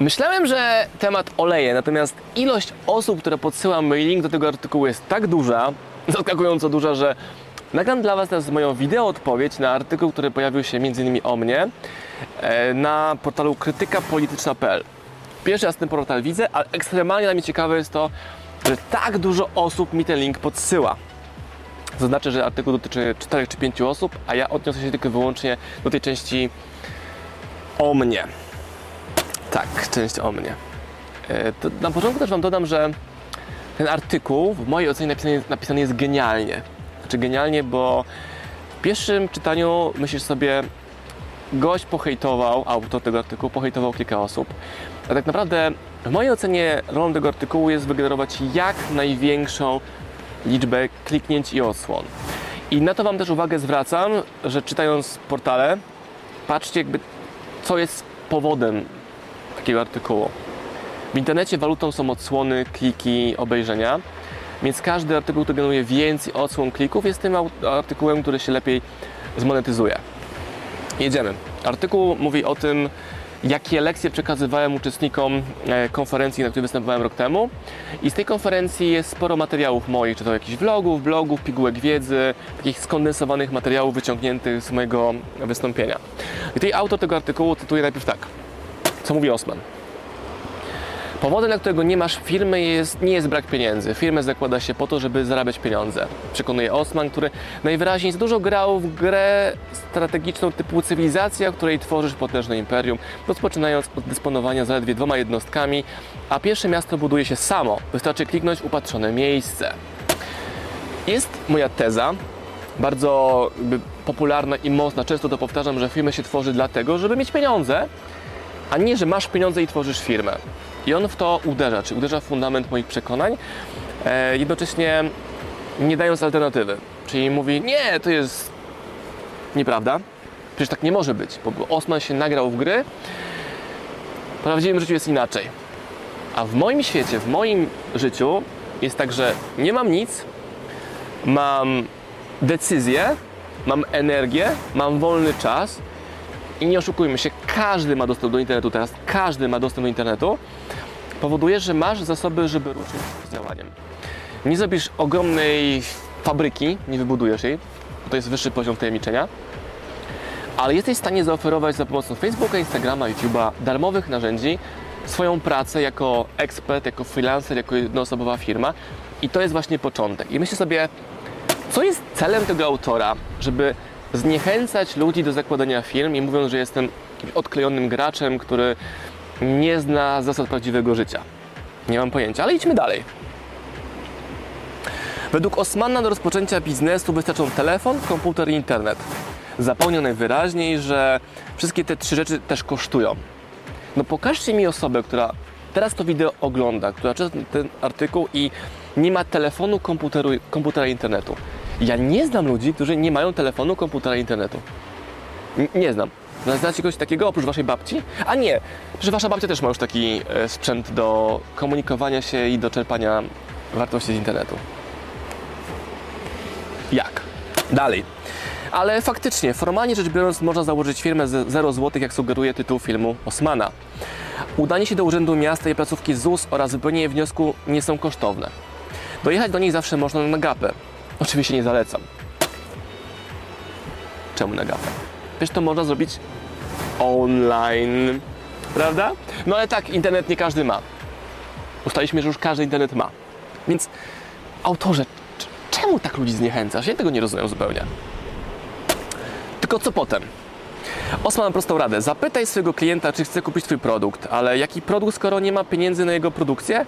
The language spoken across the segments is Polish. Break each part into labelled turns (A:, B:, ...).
A: Myślałem, że temat oleje, natomiast ilość osób, które podsyłam mailing do tego artykułu jest tak duża, zaskakująco duża, że nagram dla Was teraz moją wideo odpowiedź na artykuł, który pojawił się m.in. o mnie e, na portalu krytykapolityczna.pl. Pierwszy raz ten portal widzę, ale ekstremalnie dla mnie ciekawe jest to, że tak dużo osób mi ten link podsyła. Zaznaczę, że artykuł dotyczy 4 czy 5 osób, a ja odniosę się tylko i wyłącznie do tej części o mnie. Tak, część o mnie. E, to na początku też Wam dodam, że ten artykuł w mojej ocenie napisany, napisany jest genialnie. Znaczy genialnie, bo w pierwszym czytaniu myślisz sobie, gość pohejtował, autor tego artykułu pohejtował kilka osób. A tak naprawdę w mojej ocenie rolą tego artykułu jest wygenerować jak największą liczbę kliknięć i odsłon. I na to Wam też uwagę zwracam, że czytając portale, patrzcie jakby co jest powodem takiego artykułu. W internecie walutą są odsłony, kliki, obejrzenia, więc każdy artykuł, który generuje więcej odsłon, klików jest tym artykułem, który się lepiej zmonetyzuje. Jedziemy. Artykuł mówi o tym, jakie lekcje przekazywałem uczestnikom e, konferencji, na której występowałem rok temu. I z tej konferencji jest sporo materiałów moich, czy to jakichś vlogów, blogów, pigułek wiedzy, takich skondensowanych materiałów wyciągniętych z mojego wystąpienia. I tutaj autor tego artykułu cytuje najpierw tak. Co mówi Osman? Powodem, dla którego nie masz firmy, jest, nie jest brak pieniędzy. Firmę zakłada się po to, żeby zarabiać pieniądze. Przekonuje Osman, który najwyraźniej za dużo grał w grę strategiczną typu cywilizacja, której tworzysz potężne imperium, rozpoczynając od dysponowania zaledwie dwoma jednostkami, a pierwsze miasto buduje się samo. Wystarczy kliknąć upatrzone miejsce. Jest moja teza, bardzo popularna i mocna, często to powtarzam, że firmy się tworzy dlatego, żeby mieć pieniądze, a nie, że masz pieniądze i tworzysz firmę. I on w to uderza, czy uderza w fundament moich przekonań, e, jednocześnie nie dając alternatywy. Czyli mówi, nie, to jest nieprawda, przecież tak nie może być, bo Osman się nagrał w gry, w prawdziwym życiu jest inaczej. A w moim świecie, w moim życiu jest tak, że nie mam nic, mam decyzję, mam energię, mam wolny czas i nie oszukujmy się, każdy ma dostęp do internetu teraz, każdy ma dostęp do internetu, powoduje, że masz zasoby, żeby ruszyć z działaniem. Nie zrobisz ogromnej fabryki, nie wybudujesz jej, bo to jest wyższy poziom tajemniczenia, ale jesteś w stanie zaoferować za pomocą Facebooka, Instagrama, YouTube'a darmowych narzędzi swoją pracę jako ekspert, jako freelancer, jako jednoosobowa firma i to jest właśnie początek. I myślę sobie, co jest celem tego autora, żeby zniechęcać ludzi do zakładania firm i mówiąc, że jestem odklejonym graczem, który nie zna zasad prawdziwego życia. Nie mam pojęcia, ale idźmy dalej. Według Osmana do rozpoczęcia biznesu wystarczą telefon, komputer i internet. Zapomniał najwyraźniej, że wszystkie te trzy rzeczy też kosztują. No pokażcie mi osobę, która teraz to wideo ogląda, która czyta ten artykuł i nie ma telefonu, komputeru, komputera, internetu. Ja nie znam ludzi, którzy nie mają telefonu, komputera, internetu. N nie znam. Znacie kogoś takiego oprócz waszej babci? A nie, że wasza babcia też ma już taki e, sprzęt do komunikowania się i do czerpania wartości z internetu. Jak? Dalej. Ale faktycznie, formalnie rzecz biorąc, można założyć firmę z 0 zł, jak sugeruje tytuł filmu Osmana. Udanie się do Urzędu Miasta i placówki ZUS oraz wypełnienie wniosku nie są kosztowne. Dojechać do niej zawsze można na gapę. Oczywiście nie zalecam. Czemu na gapę? Wiesz, to można zrobić online, prawda? No ale tak, internet nie każdy ma. Ustaliśmy, że już każdy internet ma. Więc autorze, czemu tak ludzi zniechęcasz? Ja tego nie rozumiem zupełnie. Tylko co potem? Osman prostą radę. Zapytaj swojego klienta, czy chce kupić Twój produkt, ale jaki produkt, skoro nie ma pieniędzy na jego produkcję?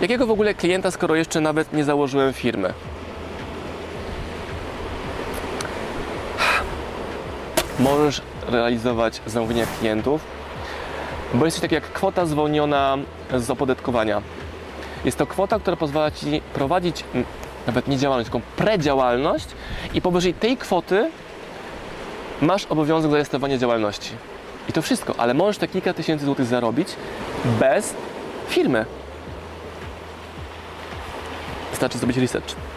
A: Jakiego w ogóle klienta, skoro jeszcze nawet nie założyłem firmy? Możesz realizować zamówienia klientów, bo jest coś jak kwota zwolniona z opodatkowania. Jest to kwota, która pozwala Ci prowadzić nawet nie działalność, tylko predziałalność i powyżej tej kwoty masz obowiązek zarejestrowania działalności. I to wszystko, ale możesz te kilka tysięcy złotych zarobić bez firmy. Wystarczy zrobić research.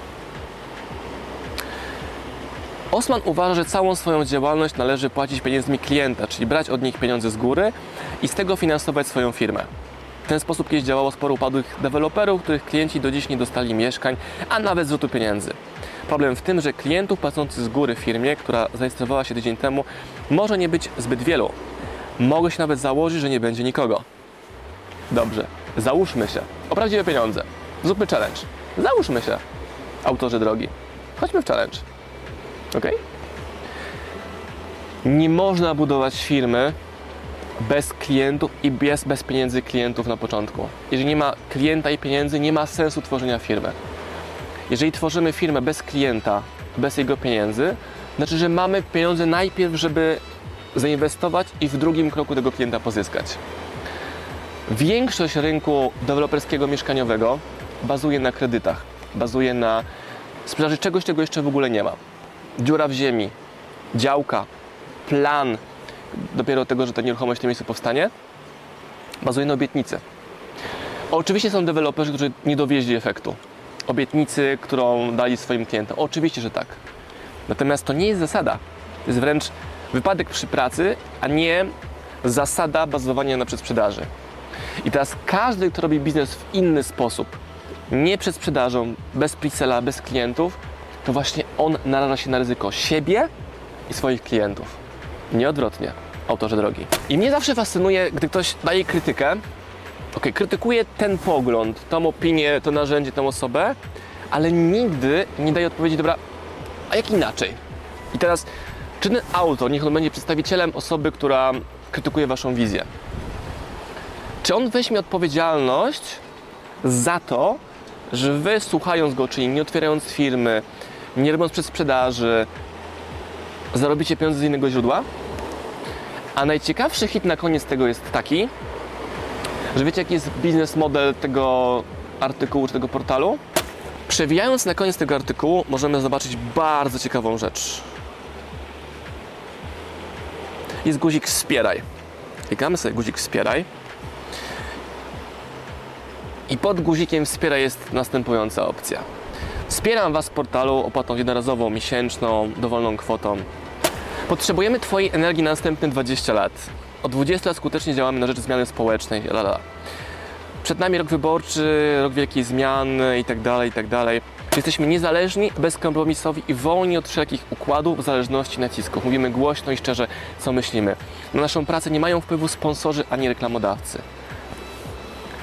A: Osman uważa, że całą swoją działalność należy płacić pieniędzmi klienta, czyli brać od nich pieniądze z góry i z tego finansować swoją firmę. W ten sposób kiedyś działało sporo upadłych deweloperów, których klienci do dziś nie dostali mieszkań, a nawet zwrotu pieniędzy. Problem w tym, że klientów płacących z góry firmie, która zarejestrowała się tydzień temu, może nie być zbyt wielu. Mogę się nawet założyć, że nie będzie nikogo. Dobrze, załóżmy się. O prawdziwe pieniądze. Zróbmy challenge. Załóżmy się, autorzy drogi. Chodźmy w challenge. Ok? Nie można budować firmy bez klientów i bez, bez pieniędzy klientów na początku. Jeżeli nie ma klienta i pieniędzy, nie ma sensu tworzenia firmy. Jeżeli tworzymy firmę bez klienta, bez jego pieniędzy, znaczy, że mamy pieniądze najpierw, żeby zainwestować i w drugim kroku tego klienta pozyskać. Większość rynku deweloperskiego mieszkaniowego bazuje na kredytach, bazuje na sprzedaży czegoś, czego jeszcze w ogóle nie ma. Dziura w ziemi, działka, plan dopiero tego, że ta nieruchomość w tym miejscu powstanie, bazuje na obietnicy. Oczywiście są deweloperzy, którzy nie dowieźli efektu. Obietnicy, którą dali swoim klientom. Oczywiście, że tak. Natomiast to nie jest zasada. To jest wręcz wypadek przy pracy, a nie zasada bazowania na przedsprzedaży. I teraz każdy, kto robi biznes w inny sposób, nie przed sprzedażą, bez pre bez klientów, to właśnie on naraża się na ryzyko siebie i swoich klientów. Nie odwrotnie, autorze drogi. I mnie zawsze fascynuje, gdy ktoś daje krytykę, ok, krytykuje ten pogląd, tą opinię, to narzędzie, tę osobę, ale nigdy nie daje odpowiedzi, dobra, a jak inaczej? I teraz, czy ten autor, niech on będzie przedstawicielem osoby, która krytykuje waszą wizję, czy on weźmie odpowiedzialność za to, że wy słuchając go, czyli nie otwierając firmy, nie robiąc przez sprzedaży, zarobicie pieniądze z innego źródła? A najciekawszy hit na koniec tego jest taki, że wiecie jaki jest biznes model tego artykułu czy tego portalu? Przewijając na koniec tego artykułu możemy zobaczyć bardzo ciekawą rzecz. Jest guzik wspieraj. Klikamy sobie guzik wspieraj. I pod guzikiem wspiera jest następująca opcja. Wspieram Was w portalu opłatą jednorazową, miesięczną, dowolną kwotą. Potrzebujemy Twojej energii na następne 20 lat. Od 20 lat skutecznie działamy na rzecz zmiany społecznej. Lala. Przed nami rok wyborczy, rok wielkiej zmiany itd., tak itd. Tak Jesteśmy niezależni, bezkompromisowi i wolni od wszelkich układów, zależności, nacisków. Mówimy głośno i szczerze, co myślimy. Na naszą pracę nie mają wpływu sponsorzy ani reklamodawcy.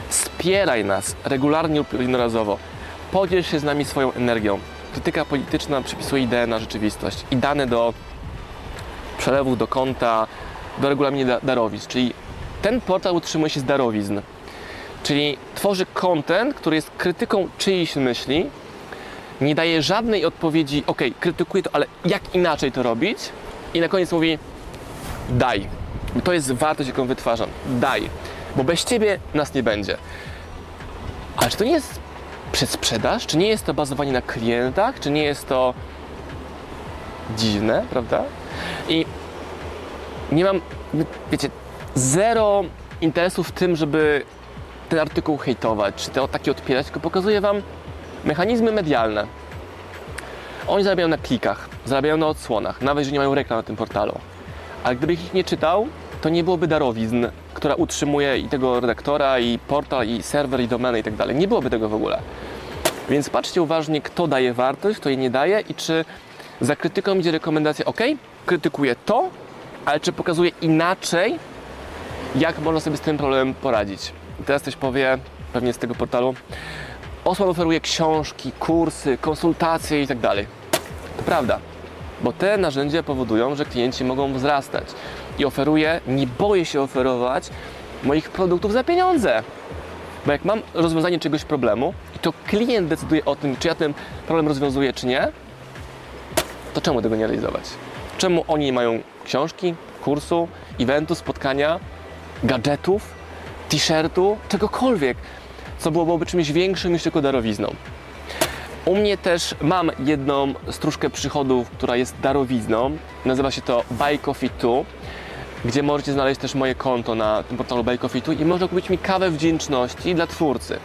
A: Wspieraj nas regularnie lub jednorazowo. Podziel się z nami swoją energią. Krytyka polityczna przypisuje ideę na rzeczywistość i dane do przelewów do konta, do regulaminu darowizn. Czyli ten portal utrzymuje się z darowizn. Czyli tworzy content, który jest krytyką czyichś myśli, nie daje żadnej odpowiedzi, ok, krytykuję to, ale jak inaczej to robić? I na koniec mówi, daj. To jest wartość, jaką wytwarzam. Daj. Bo bez ciebie nas nie będzie. Ale czy to nie jest przedsprzedaż? Czy nie jest to bazowanie na klientach? Czy nie jest to dziwne, prawda? I nie mam, wiecie, zero interesu w tym, żeby ten artykuł hejtować, czy to taki odpierać, tylko pokazuję Wam mechanizmy medialne. Oni zarabiają na klikach, zarabiają na odsłonach, nawet że nie mają reklam na tym portalu. Ale gdybyś ich nie czytał, to nie byłoby darowizn, która utrzymuje i tego redaktora, i portal, i serwer, i domenę i tak dalej. Nie byłoby tego w ogóle. Więc patrzcie uważnie, kto daje wartość, kto jej nie daje i czy za krytyką idzie rekomendacja, ok, krytykuję to, ale czy pokazuje inaczej, jak można sobie z tym problemem poradzić. I teraz ktoś powie, pewnie z tego portalu, Osman oferuje książki, kursy, konsultacje i tak. To prawda, bo te narzędzia powodują, że klienci mogą wzrastać i oferuję, nie boję się oferować moich produktów za pieniądze. Bo jak mam rozwiązanie czegoś problemu to klient decyduje o tym, czy ja ten problem rozwiązuję, czy nie, to czemu tego nie realizować? Czemu oni nie mają książki, kursu, eventu, spotkania, gadżetów, t-shirtu, czegokolwiek, co byłoby czymś większym niż tylko darowizną? U mnie też mam jedną stróżkę przychodów, która jest darowizną. Nazywa się to Buy Coffee 2 gdzie możecie znaleźć też moje konto na tym portalu Bajkofitu i można kupić mi kawę wdzięczności dla twórcy.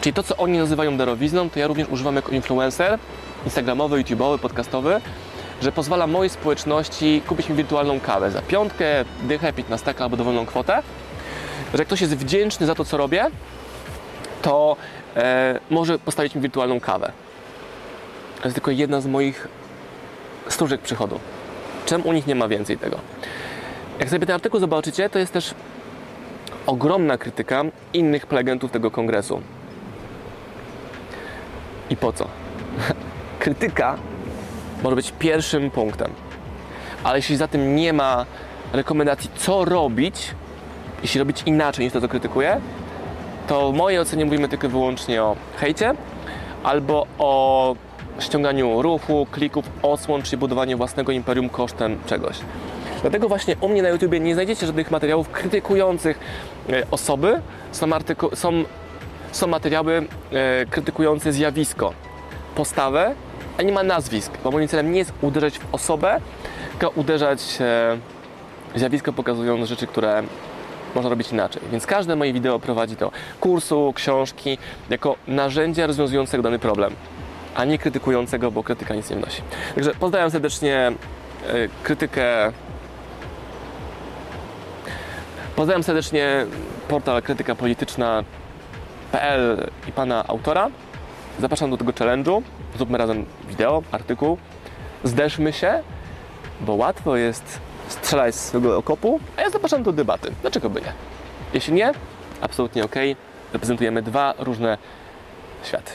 A: Czyli to, co oni nazywają darowizną, to ja również używam jako influencer instagramowy, youtubeowy, podcastowy, że pozwala mojej społeczności kupić mi wirtualną kawę za piątkę, dychę, 15 albo dowolną kwotę. Że jak ktoś jest wdzięczny za to, co robię, to e, może postawić mi wirtualną kawę. To jest tylko jedna z moich stróżek przychodu. Czemu u nich nie ma więcej tego? Jak sobie ten artykuł zobaczycie, to jest też ogromna krytyka innych prelegentów tego kongresu. I po co? Krytyka może być pierwszym punktem, ale jeśli za tym nie ma rekomendacji, co robić, jeśli robić inaczej niż to, co krytykuję, to w mojej ocenie mówimy tylko i wyłącznie o hejcie albo o ściąganiu ruchu, klików, odsłon, czy budowaniu własnego imperium kosztem czegoś. Dlatego właśnie u mnie na YouTubie nie znajdziecie żadnych materiałów krytykujących e, osoby, są, artyku- są, są materiały e, krytykujące zjawisko, postawę, a nie ma nazwisk, bo moim celem nie jest uderzać w osobę, tylko uderzać e, zjawisko, pokazując rzeczy, które można robić inaczej. Więc każde moje wideo prowadzi do kursu, książki, jako narzędzia rozwiązującego dany problem, a nie krytykującego, bo krytyka nic nie wnosi. Także pozdrawiam serdecznie e, krytykę. Pozdrawiam serdecznie portal krytykapolityczna.pl i pana autora. Zapraszam do tego challenge'u. Zróbmy razem wideo, artykuł. Zderzmy się, bo łatwo jest strzelać z swojego okopu, a ja zapraszam do debaty. Dlaczego by nie? Jeśli nie, absolutnie ok. Reprezentujemy dwa różne światy.